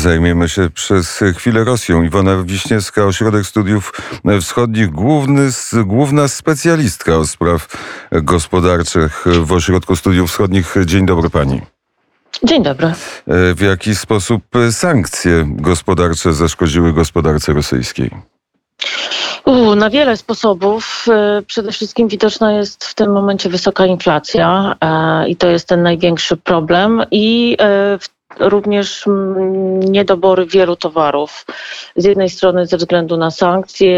Zajmiemy się przez chwilę Rosją. Iwona Wiśniewska, Ośrodek Studiów Wschodnich, główny, główna specjalistka od spraw gospodarczych w Ośrodku Studiów Wschodnich. Dzień dobry pani. Dzień dobry. W jaki sposób sankcje gospodarcze zaszkodziły gospodarce rosyjskiej? U, na wiele sposobów. E, przede wszystkim widoczna jest w tym momencie wysoka inflacja e, i to jest ten największy problem. I e, również niedobory wielu towarów. Z jednej strony ze względu na sankcje,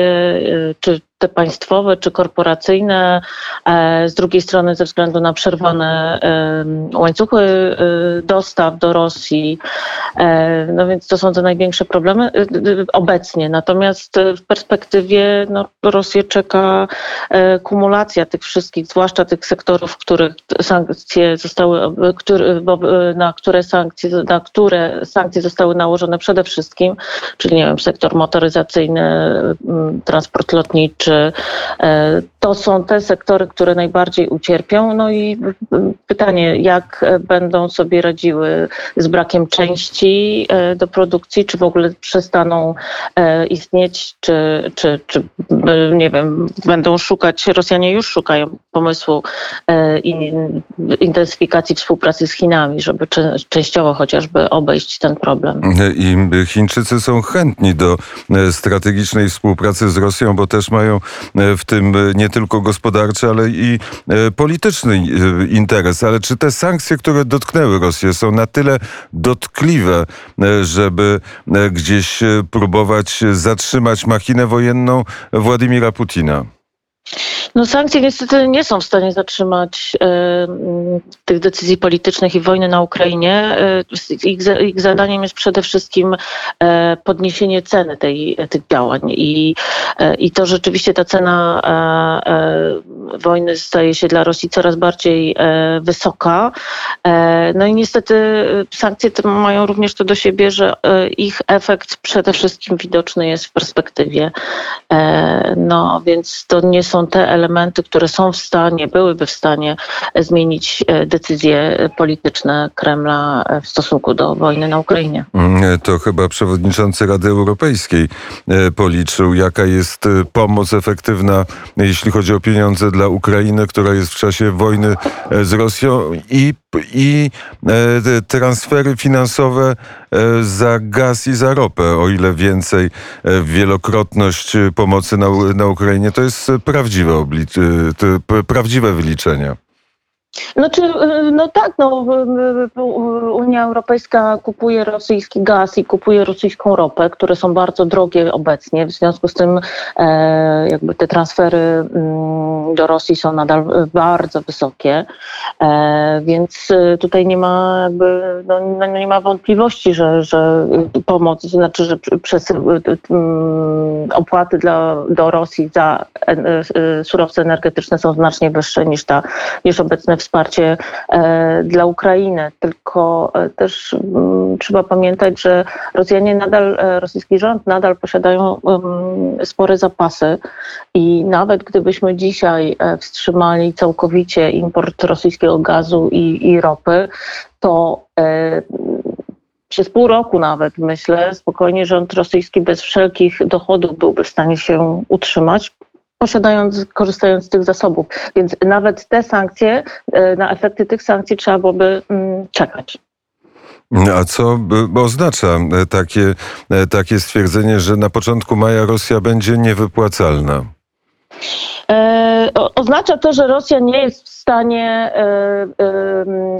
czy te państwowe czy korporacyjne, e, z drugiej strony ze względu na przerwane łańcuchy e, dostaw do Rosji. E, no więc to są te największe problemy obecnie. Natomiast w perspektywie no, Rosję czeka kumulacja tych wszystkich, zwłaszcza tych sektorów, w których sankcje zostały, na które sankcje, na które sankcje zostały nałożone przede wszystkim, czyli nie wiem, sektor motoryzacyjny, transport lotniczy, czy e, to są te sektory, które najbardziej ucierpią. No i pytanie, jak będą sobie radziły z brakiem części e, do produkcji, czy w ogóle przestaną e, istnieć, czy, czy, czy nie wiem, będą szukać, Rosjanie już szukają pomysłu intensyfikacji współpracy z Chinami, żeby częściowo chociażby obejść ten problem. I Chińczycy są chętni do strategicznej współpracy z Rosją, bo też mają E, w tym e, nie tylko gospodarczy, ale i e, polityczny interes. Ale czy te sankcje, które dotknęły Rosję, są na tyle dotkliwe, żeby gdzieś próbować zatrzymać machinę wojenną Władimira Putina? No sankcje niestety nie są w stanie zatrzymać e, tych decyzji politycznych i wojny na Ukrainie. E, ich, ich, zadaniem jest przede wszystkim e, podniesienie ceny tej, tych działań i, i to rzeczywiście ta cena wojny staje się dla Rosji coraz bardziej wysoka. No i niestety sankcje te mają również to do siebie, że ich efekt przede wszystkim widoczny jest w perspektywie. No więc to nie są te elementy, które są w stanie, byłyby w stanie zmienić e, decyzje polityczne Kremla e, w stosunku do wojny na Ukrainie. Mm, to chyba przewodniczący Rady Europejskiej e, policzył, jaka jest pomoc efektywna, jeśli chodzi o pieniądze dla Ukrainy, która jest w czasie wojny z Rosją i i e, transfery finansowe e, za gaz i za ropę, o ile więcej e, wielokrotność pomocy na, na Ukrainie, to jest prawdziwe, oblicz, prawdziwe wyliczenia. Znaczy, no tak, no, Unia Europejska kupuje rosyjski gaz i kupuje rosyjską ropę, które są bardzo drogie obecnie. W związku z tym e, jakby te transfery mm, do Rosji są nadal bardzo wysokie, e, więc tutaj nie ma jakby, no, no, nie ma wątpliwości, że, że pomoc, znaczy, że przez mm, opłaty dla, do Rosji za e, surowce energetyczne są znacznie wyższe niż ta, niż obecne wsparcie e, dla Ukrainy. Tylko e, też mm, trzeba pamiętać, że Rosjanie nadal, e, rosyjski rząd nadal posiadają spore zapasy i nawet gdybyśmy dzisiaj wstrzymali całkowicie import rosyjskiego gazu i, i ropy, to przez pół roku nawet, myślę, spokojnie rząd rosyjski bez wszelkich dochodów byłby w stanie się utrzymać posiadając, korzystając z tych zasobów. Więc nawet te sankcje, e, na efekty tych sankcji trzeba byłoby mm, czekać. A co oznacza e, takie, e, takie stwierdzenie, że na początku maja Rosja będzie niewypłacalna? E, oznacza to, że Rosja nie jest w stanie e, e,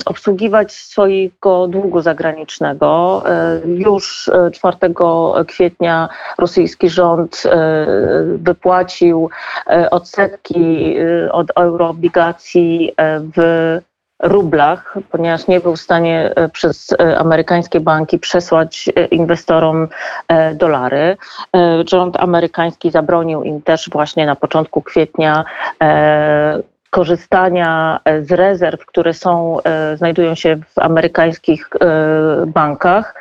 obsługiwać swojego długu zagranicznego. Już 4 kwietnia rosyjski rząd wypłacił odsetki od euroobligacji w rublach, ponieważ nie był w stanie e, przez e, amerykańskie banki przesłać e, inwestorom dolary. Rząd amerykański zabronił im też właśnie na początku kwietnia korzystania e, z rezerw, które są, e, znajdują się w amerykańskich e, bankach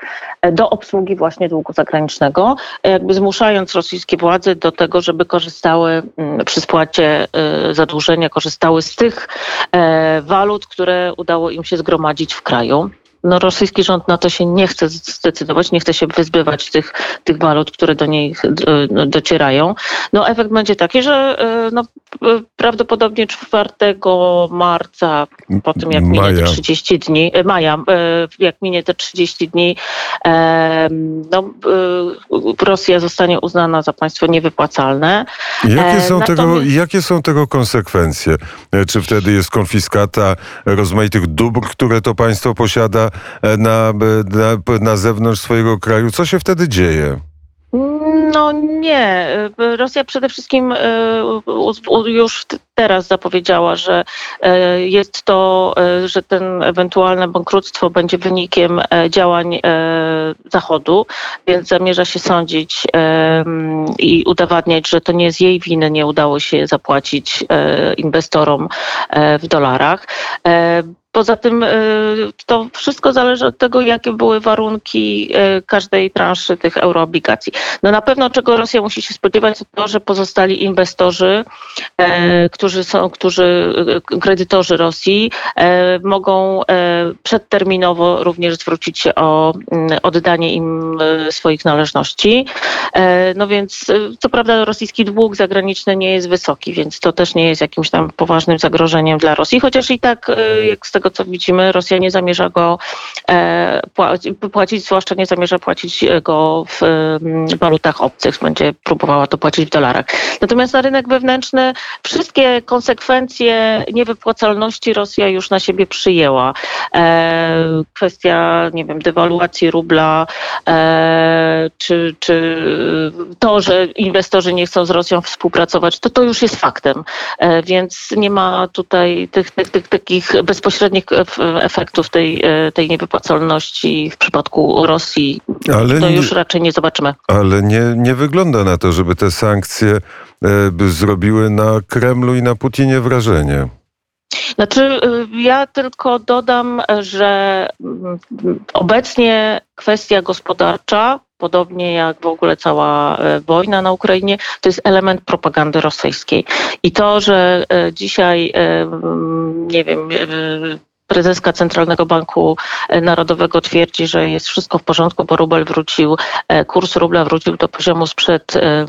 do obsługi właśnie długu zagranicznego, jakby zmuszając rosyjskie władze do tego, żeby korzystały mm, przy spłacie zadłużenia, korzystały z tych walut, które udało im się zgromadzić w kraju. No, rosyjski rząd na to się nie chce zdecydować, nie chce się wyzbywać tych, tych walut, które do niej no, docierają. No efekt będzie taki, że no, prawdopodobnie 4 marca, po tym jak minie te 30 dni, maja, jak minie te 30 dni, no, Rosja zostanie uznana za państwo niewypłacalne. Jakie są, Natomiast... tego, jakie są tego konsekwencje? Czy wtedy jest konfiskata rozmaitych dóbr, które to państwo posiada na, na, na zewnątrz swojego kraju? Co się wtedy dzieje? No nie. Rosja przede wszystkim e, już teraz zapowiedziała, że e, jest to, e, że ten ewentualne bankructwo będzie wynikiem działań Zachodu, więc zamierza się sądzić i udowadniać, że to nie z jej winy nie udało się zapłacić inwestorom w dolarach. Poza tym e, to wszystko zależy od tego, jakie były warunki e, każdej transzy tych euroobligacji. No na pewno czego Rosja musi się spodziewać, to to, że pozostali inwestorzy, e, którzy są, którzy, kredytorzy Rosji, mogą przedterminowo również zwrócić się o mm, oddanie im swoich należności. No więc co prawda rosyjski dług zagraniczny nie jest wysoki, więc to też nie jest jakimś tam poważnym zagrożeniem dla Rosji, chociaż i tak jak z tego co widzimy, Rosja nie zamierza go e, płacić, zwłaszcza nie zamierza płacić go w walutach obcych, będzie próbowała to płacić w dolarach. Natomiast na rynek wewnętrzny wszystkie konsekwencje niewypłacalności Rosja już na siebie przyjęła. E, kwestia, nie wiem, dewaluacji rubla, e, czy, czy to, że inwestorzy nie chcą z Rosją współpracować, to to już jest faktem. Więc nie ma tutaj tych, tych, tych takich bezpośrednich efektów tej, e, tej niewypłacalności w przypadku Rosji, ale to już nie, raczej nie zobaczymy. Ale nie, nie wygląda na to, żeby te sankcje e, zrobiły na Kremlu i na Putinie wrażenie. Znaczy, e, ja tylko dodam, że mm, obecnie kwestia gospodarcza, podobnie jak w ogóle cała wojna na Ukrainie, to jest element propagandy rosyjskiej. I to, że dzisiaj, nie wiem, prezeska Centralnego Banku Narodowego twierdzi, że jest wszystko w porządku, bo rubel wrócił, e, kurs rubla wrócił do poziomu sprzed e,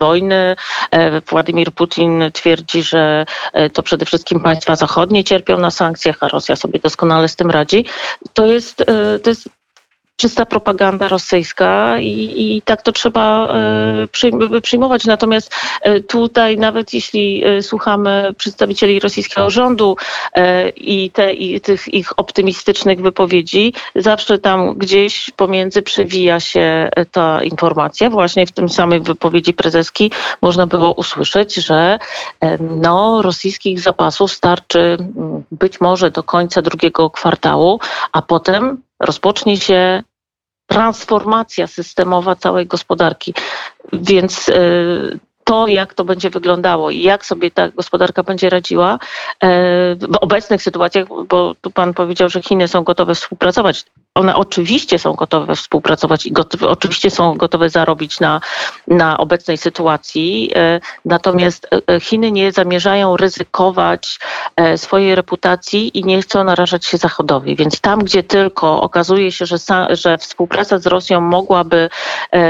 wojny. E, Władimir Putin twierdzi, że to przede wszystkim państwa zachodnie cierpią na sankcjach, a Rosja sobie doskonale z tym radzi. To jest, to jest czysta propaganda rosyjska i, i tak to trzeba e, przyjmować. Natomiast e, tutaj nawet jeśli e, słuchamy przedstawicieli rosyjskiego rządu i, te, i tych ich optymistycznych wypowiedzi, zawsze tam gdzieś pomiędzy przewija się ta informacja. Właśnie w tym samej wypowiedzi prezeski można było usłyszeć, że no, rosyjskich zapasów starczy być może do końca drugiego kwartału, a potem rozpocznie się transformacja systemowa całej gospodarki. Więc y, to, jak to będzie wyglądało i jak sobie ta gospodarka będzie radziła e, w obecnych sytuacjach, bo tu pan powiedział, że Chiny są gotowe współpracować. One oczywiście są gotowe współpracować i gotowe, oczywiście są gotowe zarobić na, na obecnej sytuacji, e, natomiast e, Chiny nie zamierzają ryzykować swojej reputacji i nie chcą narażać się Zachodowi. Więc tam, gdzie tylko okazuje się, że, że współpraca z Rosją mogłaby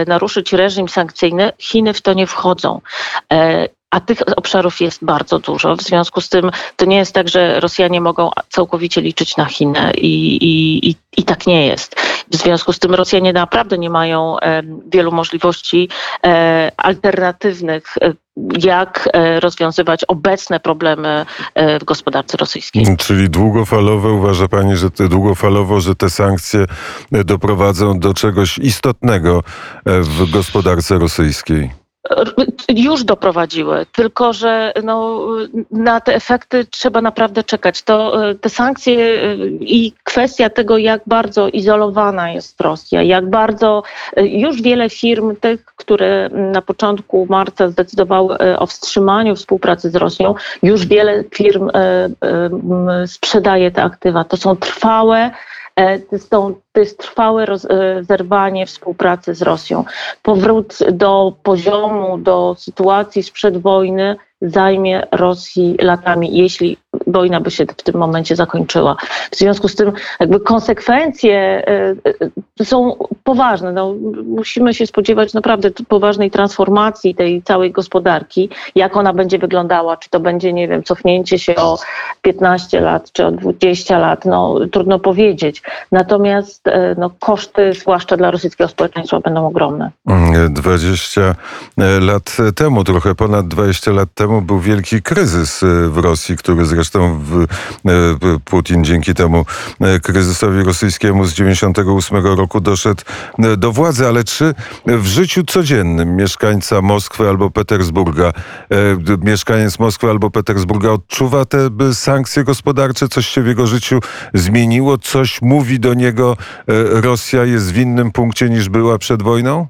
naruszyć reżim sankcyjny, Chiny w to nie wchodzą. E, a tych obszarów jest bardzo dużo. W związku z tym to nie jest tak, że Rosjanie mogą całkowicie liczyć na Chinę i, i, i, i tak nie jest. W związku z tym Rosjanie naprawdę nie mają e, wielu możliwości e, alternatywnych jak rozwiązywać obecne problemy w gospodarce rosyjskiej. Czyli długofalowe, uważa Pani, że te długofalowo, że te sankcje doprowadzą do czegoś istotnego w gospodarce rosyjskiej? Już doprowadziły, tylko że no, na te efekty trzeba naprawdę czekać. To, e, te sankcje e, i kwestia tego, jak bardzo izolowana jest Rosja, jak bardzo e, już wiele firm, tych, które na początku marca zdecydowały o wstrzymaniu współpracy z Rosją, już wiele firm sprzedaje te aktywa. To są trwałe E, to jest trwałe e, zerwanie współpracy z Rosją. Powrót do poziomu, do sytuacji sprzed wojny zajmie Rosji latami. Jeśli wojna by się w tym momencie zakończyła. W związku z tym jakby konsekwencje e, e, są poważne. No, musimy się spodziewać naprawdę poważnej transformacji tej całej gospodarki. Jak ona będzie wyglądała? Czy to będzie, nie wiem, cofnięcie się o 15 lat, czy o 20 lat? No, trudno powiedzieć. Natomiast no, koszty, zwłaszcza dla rosyjskiego społeczeństwa, będą ogromne. 20 lat temu, trochę ponad 20 lat temu był wielki kryzys w Rosji, który zresztą w, Putin dzięki temu kryzysowi rosyjskiemu z 98 roku doszedł do władzy, ale czy w życiu codziennym mieszkańca Moskwy albo Petersburga, e, mieszkaniec Moskwy albo Petersburga odczuwa te sankcje gospodarcze? Coś się w jego życiu zmieniło? Coś mówi do niego e, Rosja jest w innym punkcie niż była przed wojną?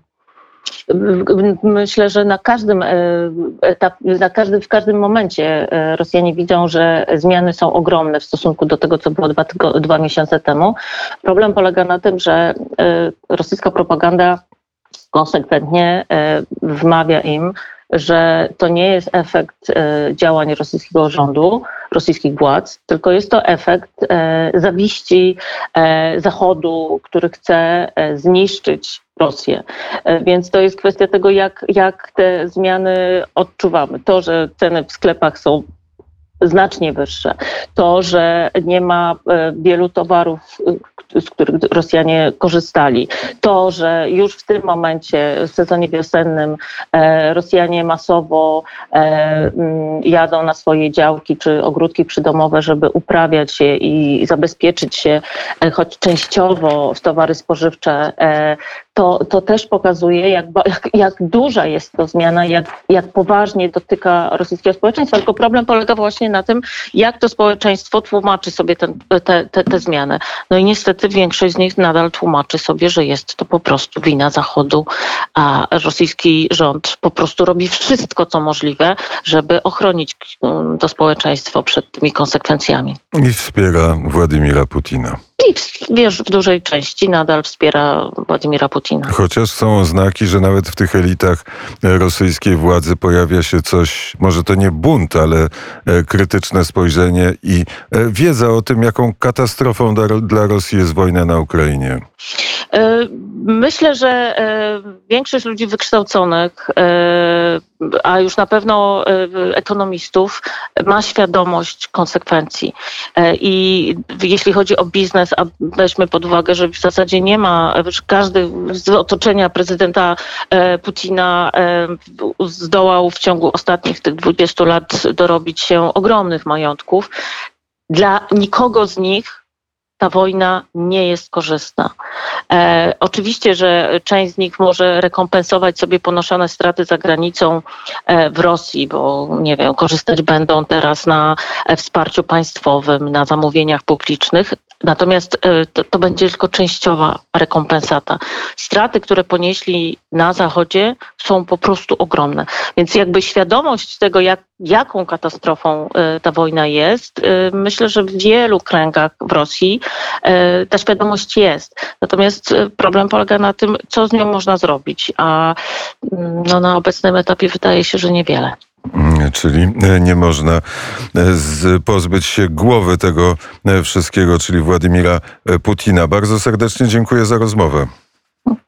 Myślę, że na każdym e, na każdym, w każdym momencie Rosjanie widzą, że zmiany są ogromne w stosunku do tego, co było dwa, dwa miesiące temu. Problem polega na tym, że rosyjska propaganda konsekwentnie e, wmawia im, że to nie jest efekt e, działań rosyjskiego rządu, rosyjskich władz, tylko jest to efekt e, zawiści Zachodu, który chce zniszczyć Rosję. Więc to jest kwestia tego, jak, jak te zmiany odczuwamy. To, że ceny w sklepach są znacznie wyższe. To, że nie ma wielu towarów, z których Rosjanie korzystali. To, że już w tym momencie, w sezonie wiosennym, e, Rosjanie masowo e, jadą na swoje działki czy ogródki przydomowe, żeby uprawiać je i zabezpieczyć się e, choć częściowo w towary spożywcze, to, to też pokazuje, jak, jak, jak duża jest to zmiana, jak, jak poważnie dotyka rosyjskiego społeczeństwa. Tylko problem polega właśnie na tym, jak to społeczeństwo tłumaczy sobie ten, te, te, te zmiany. No i niestety większość z nich nadal tłumaczy sobie, że jest to po prostu wina Zachodu, a rosyjski rząd po prostu robi wszystko, co możliwe, żeby ochronić mm, to społeczeństwo przed tymi konsekwencjami. I wspiera Władimira Putina. I wiesz, w dużej części nadal wspiera Władimira Putina. Chociaż są oznaki, że nawet w tych elitach rosyjskiej władzy pojawia się coś, może to nie bunt, ale e, krytyczne spojrzenie i e, wiedza o tym, jaką katastrofą dla Rosji jest wojna na Ukrainie. E, myślę, że większość ludzi wykształconych, a już na pewno ekonomistów, ma świadomość konsekwencji. I jeśli chodzi o biznes, a weźmy pod uwagę, że w zasadzie nie ma, każdy z otoczenia prezydenta e, Putina e, zdołał w ciągu ostatnich tych 20 lat dorobić się ogromnych majątków. Dla nikogo z nich ta wojna nie jest korzystna. E, oczywiście, że część z nich może rekompensować sobie ponoszone straty za granicą e, w Rosji, bo nie wiem, korzystać będą teraz na e, wsparciu państwowym, na zamówieniach publicznych, Natomiast e, to, to, będzie tylko częściowa rekompensata. Straty, które ponieśli na Zachodzie, są po prostu ogromne. Więc jakby świadomość tego, jak, jaką katastrofą e, ta wojna jest, e, myślę, że w wielu kręgach w Rosji ta świadomość jest. Natomiast problem polega na tym, co z nią można zrobić, a mm, no, na obecnym etapie wydaje się, że niewiele. Mm, czyli e, nie można e, pozbyć się głowy tego e, wszystkiego, czyli Władimira Putina. Bardzo serdecznie dziękuję za rozmowę.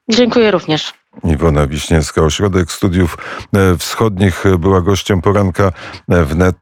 Dziękuję również. Iwona Wiśniewska, Ośrodek Studiów Wschodnich była gościem poranka wnet.